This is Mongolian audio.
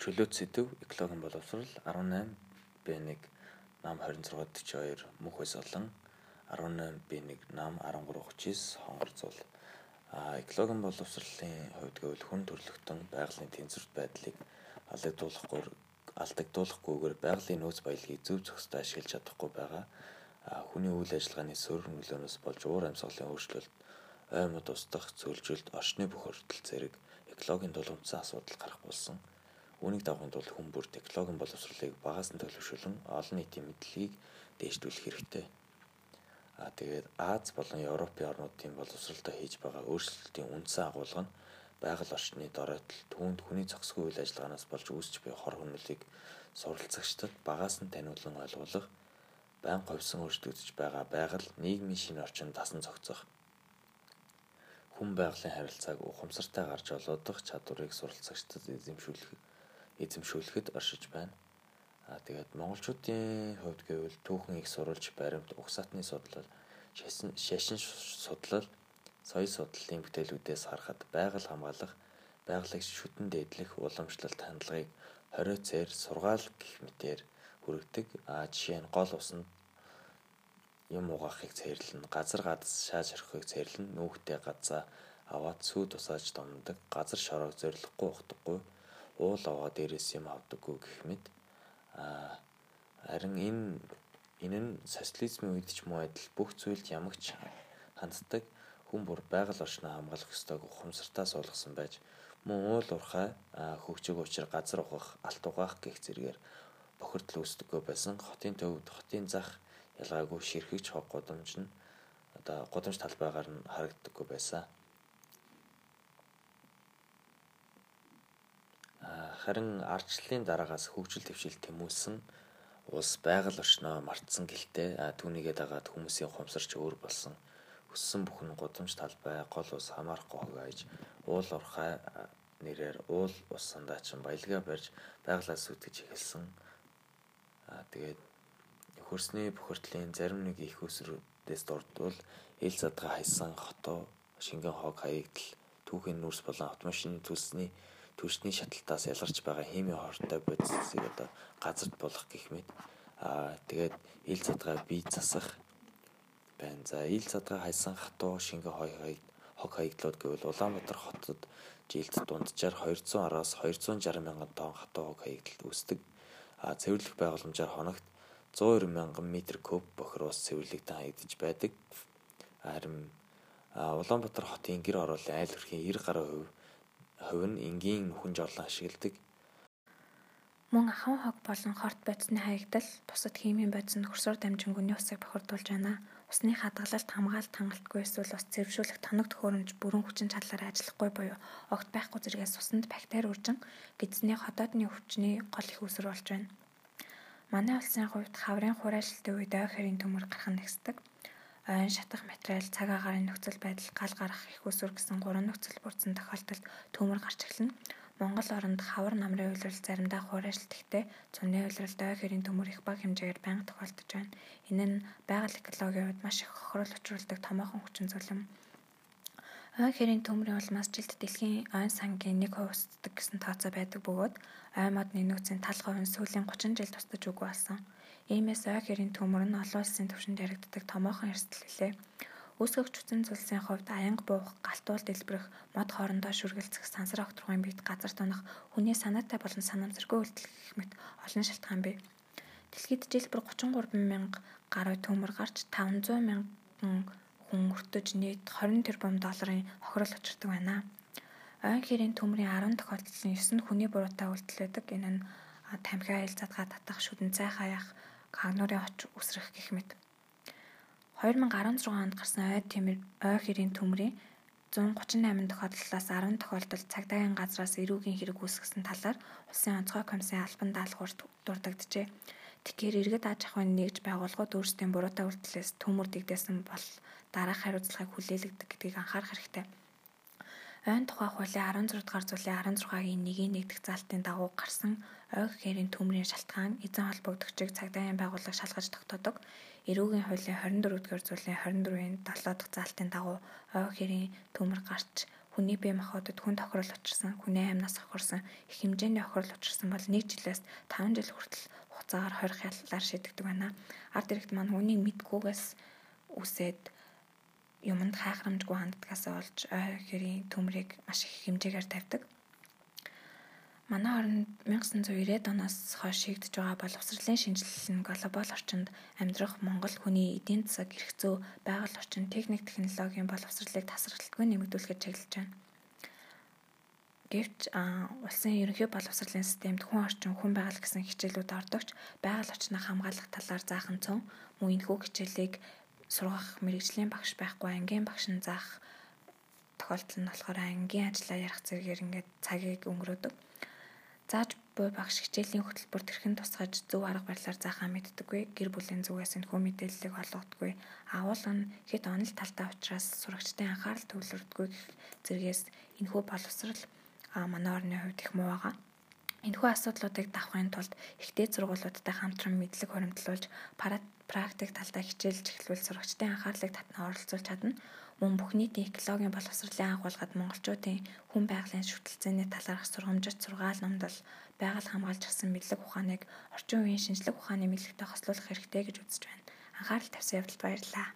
Чөлөөт сэдв экологийн боловсрал 18 Б1 нам 2642 мөнх байс олон 18 Б1 нам 1339 хонгор зул экологийн боловсролын хувьд гэвэл хүн төрөлхтөн байгалийн тэнцвэрт байдлыг алдагдуулахгүй алдагдуулахгүйгээр байгалийн нөөц баялагийг зөв зөвхөстэй ашиглаж чадахгүй байгаа хүний үйл ажиллагааны сөрөг нөлөөнөөс болж уур амьсгалын өөрчлөлт оймод устдах цөлжилт орчны хүртэл зэрэг экологийн тулгымцсан асуудал гарах болсон. Үүнийг давахын тулд хүн бүр технологийн боловсролыг багаас нь төлөвшүүлэн олон нийтийн мэдлэгийг дээшлүүлэх хэрэгтэй. Аа тэгээд Аз болон Европын орнуудын боловсролтой хийж байгаа өөрчлөлтийн үндсэн агуулга нь байгаль орчны доройтол түүнд хүний зохисгүй үйл ажиллагаанаас болж үүсч буй хор хөнөөлийг суралцагчдад багаас нь таниулан ойлгуулах, байн говьсон өөрчлөгдөж байгаа байгаль нийгмийн шинэ орчинд дасан зохицох хүн байгалийн харилцааг ухамсартай гарч олоодох чадварыг суралцагчдад эзэмшүүлэх эзэмшүүлэхэд оршиж байна. Аа тэгээд монголчуудын хувьд гэвэл түүхэн их сурвалж баримт угсаатны судлал шашин судлал соёл судлалын бүтээлүүдээс харахад байгаль хамгаалах байгалыг шүтэн дээдлэх уламжлалт хандлагыг хорио цээр сургаал гэх мэтээр хүргэдэг. Аа жишээ нь гол усанд юм угаахыг цээрлэн, газар гадас шааж орхихыг цээрлэн, нүүхтэй газаа аваад сүү тусааж домдог, газар шороог зориглохгүй ухдаггүй уул аваа дээрээс юм авдаггүй гэх мэт а харин энэ энэ нь социализмын үед ч муу адил бүх зүйлд ямагч ханддаг хүн бүр байгаль орчноо хамгаалах ёстойг ухамсартаа суулгасан байж мөн уул уурхай хөгжиг учир газар угах алт угаах гэх зэргээр бохирдол үүсдэггүй байсан. Хотын төвд хотын зах ялгаагүй ширхэгч хог гудамж нь одоо гудамж талбайгаар нь харагддаггүй байсан Харин ардчлалын дараагаас хөгжил твшил тэмүүлсэн улс байгаль орчноо мартсан гэлтэй түүнийгээ дагаад хүмүүсийн ухамсарч өөр болсон өссөн бүхэн гудамж талбай гол ус хамаарахгүй хогоож уул урхай нэрээр уул ус сандаачин баялгаа барьж байгалаа сүтгэж эхэлсэн. Тэгээд хөрсний бохирдлын зарим нэг их усруудээс дурдвал ил задгаа хайсан хотоо шингэн хог хаягдл түүхийн нүрс болон автомашины төлсний түвшний шаталтаас ялгарч байгаа химийн хортой бодисыг одоо газарт болох гэх мэт аа тэгээд ил задгаа бие засах байна. За ил задгаа хайсан хатуу шингэ хой хог хаягдлууд гэвэл Улаанбаатар хотод жилд дунджаар 210-аас 260 мянган тонн хатуу хог хаягдал үүсдэг. А цэвэрлэх байгууламжаар хоногт 190 мянган метр куб бохироос цэвэрлэгдэн хаягдж байдаг. Харин Улаанбаатар хотын гэр ороолын айл өрхийн 90 гаруй хувь хувь нь энгийн нүхэн жорлон ашигладаг. Мөн ахан хог болон хорт бодисны хаягдал бусад химийн бодис нь хөрсөөр дамжин гүний усыг бохирдуулж байна. Усны хадгалалт хамгаалалт хангалтгүй эсвэл ус зэрвшүүлэх тоног төхөөрөмж бүрэн хүчин чадлаар ажиллахгүй буюу огт байхгүй зэрэгээс усанд бактери үржин гидсний хотоодны өвчний гол их үүсвэр болж байна. Манай улсын хувьд хаврын хураашилтын үед ой хэрийн төмөр гарах нь ихсдэг ойн шатах материал, цаг агаарын нөхцөл байдал, гал гарах их усүр гэсэн гурван нөхцөл бүрдсэн тохиолдолд төмөр гарч эхэлнэ. Монгол оронд хавар намрын үйлрэл заримдаа хуурайшилт ихтэй, цүнний үйлрэлд ой хэрийн төмөр их бага хэмжээгээр байнга тохиолдож байна. Энэ нь байгаль экологийн хувьд маш их хохирол учруулдаг томоохон хүчин зүйл юм. Ой хэрийн төмрийн улмаас жилд дэлхийн ойн сангийн 1% устдаг гэсэн тооцоо байдаг бөгөөд ой модны нөөцийн тал хувь нь сүүлийн 30 жил тусдаж үгүй болсон. Иймээс ой хэрийн төмөр нь олон улсын түвшинд яригддаг томоохон эрсдэл гэлээ. Үүсгэгч хүчин зүйлсийн хувьд аянга буух, галтуул дэлбэрэх, мод хоорондоо шүргэлцэх, сансар огторгын бит газар тунах, хүний санаатай болон санамсаргүй үйлдэл гэх мэт олон шалтгаан бий. Дэлхийд жил бүр 33 мянга гаруй төмөр гарч 500 мянган хүн өртөж нийт 20 тэрбум долларын хохирол учирдаг байна. Ойн хэрийн төмрийн 10 тохиолдлын 9 нь хүний буруутай үйлдэл байдаг. Энэ нь тамхи айл задгаа татах, шүдэн цай хаях, хагнуурын оч үсрэх гэх мэт. 2016 онд гарсан ой тэмэр ой хэрийн төмрийн 138 тохиолдлоос 10 тохиолдолд цагдаагийн газраас эрүүгийн хэрэг үүсгэсэн талаар улсын онцгой комиссийн албан даалгавар дурддагджээ. Тэгэхээр иргэд аж ахуйн нэгж байгууллагууд өөрсдийн буруутай үйлдэлээс төмөр дэгдээсэн бол дараах хариуцлагыг хүлээлгдэг гэдгийг анхаарах хэрэгтэй. Ойн тухай хуулийн 16 дугаар зүйлийн 16-гийн 1-ийн нэгдэх залтын дагуу гарсан ойг хэрийн төмрийн шалтгаан эзэн холбогдогчийг цагдаагийн байгууллага шалгаж тогтоодог. Эрүүгийн хуулийн 24 дугаар зүйлийн 24-ийн 7 дахь залтын дагуу ойг хэрийн төмөр гарч хүний бие махбодод хүн тохирол учирсан, хүний амьнаас хохирсон их хэмжээний хохирол учирсан бол 1 жилээс 5 жил хүртэл хугацаагаар хорих яллаар шийдэгдэг байна. Ард иргэд маань хүнийг мэдгүйгээс үсээд юмд хайхрамжгүй ханддагаас олж ой хэрийн төмрийг маш их хэмжээгээр тавьдаг. Манай орнд 1990-ад оноос хойш шийдэж байгаа боловсролын шинжилэл нь глобал орчинд амьдрах Монгол хүний эдийн засаг, эрх зүй, байгаль орчин, техник технологийн боловсролыг тасралтгүй нэмэгдүүлэхэд чиглэж байна. Гэвч улсын ерөнхий боловсролын системд хүн орчин, хүн байгаль гэсэн хичээлүүд ордогч байгаль орчныг хамгаалах талаар заахан цөм мөн энэхүү хичээлийг сургах мэрэгжлийн багш байхгүй ангийн багш нь заах тохиолдол нь болохоор ангийн ажиллаа ярих зэрэгээр ингээд цагийг өнгөрөөдөг. Зааж буй багш хичээлийн хөтөлбөр тэрхэн тусгаж зөв арга барилаар заахаа мэддэггүй. Гэр бүлийн зүгээс энэ хөө мэдээллийг олгодоггүй. Агуулга нь хэд онол талтай учраас сурагчдын анхаарал төвлөрдөггүй зэргээс энэхүү боловсрал манай орны хувьд их муу байгаа. Энэхүү асуудлуудыг давахын тулд ихтэй сургуулиудтай хамтран мэдлэг хуримтлуулж практик талдаа хичээлж эхлүүл сурагчдын анхаарлыг татна оролцуулж чадна. Мөн бүх нийтийн экологийн боловсролын агуулгад монголчуудын хүн байгалийн шүтэлцээний талаарх сургамжит сургаал номдол байгаль хамгаалж гсэн мэдлэг ухааныг орчин үеийн шинжлэх ухааны мэдлэгтэй хослуулах хэрэгтэй гэж үзэж байна. Анхаарал тавьсан явдалд баярлалаа.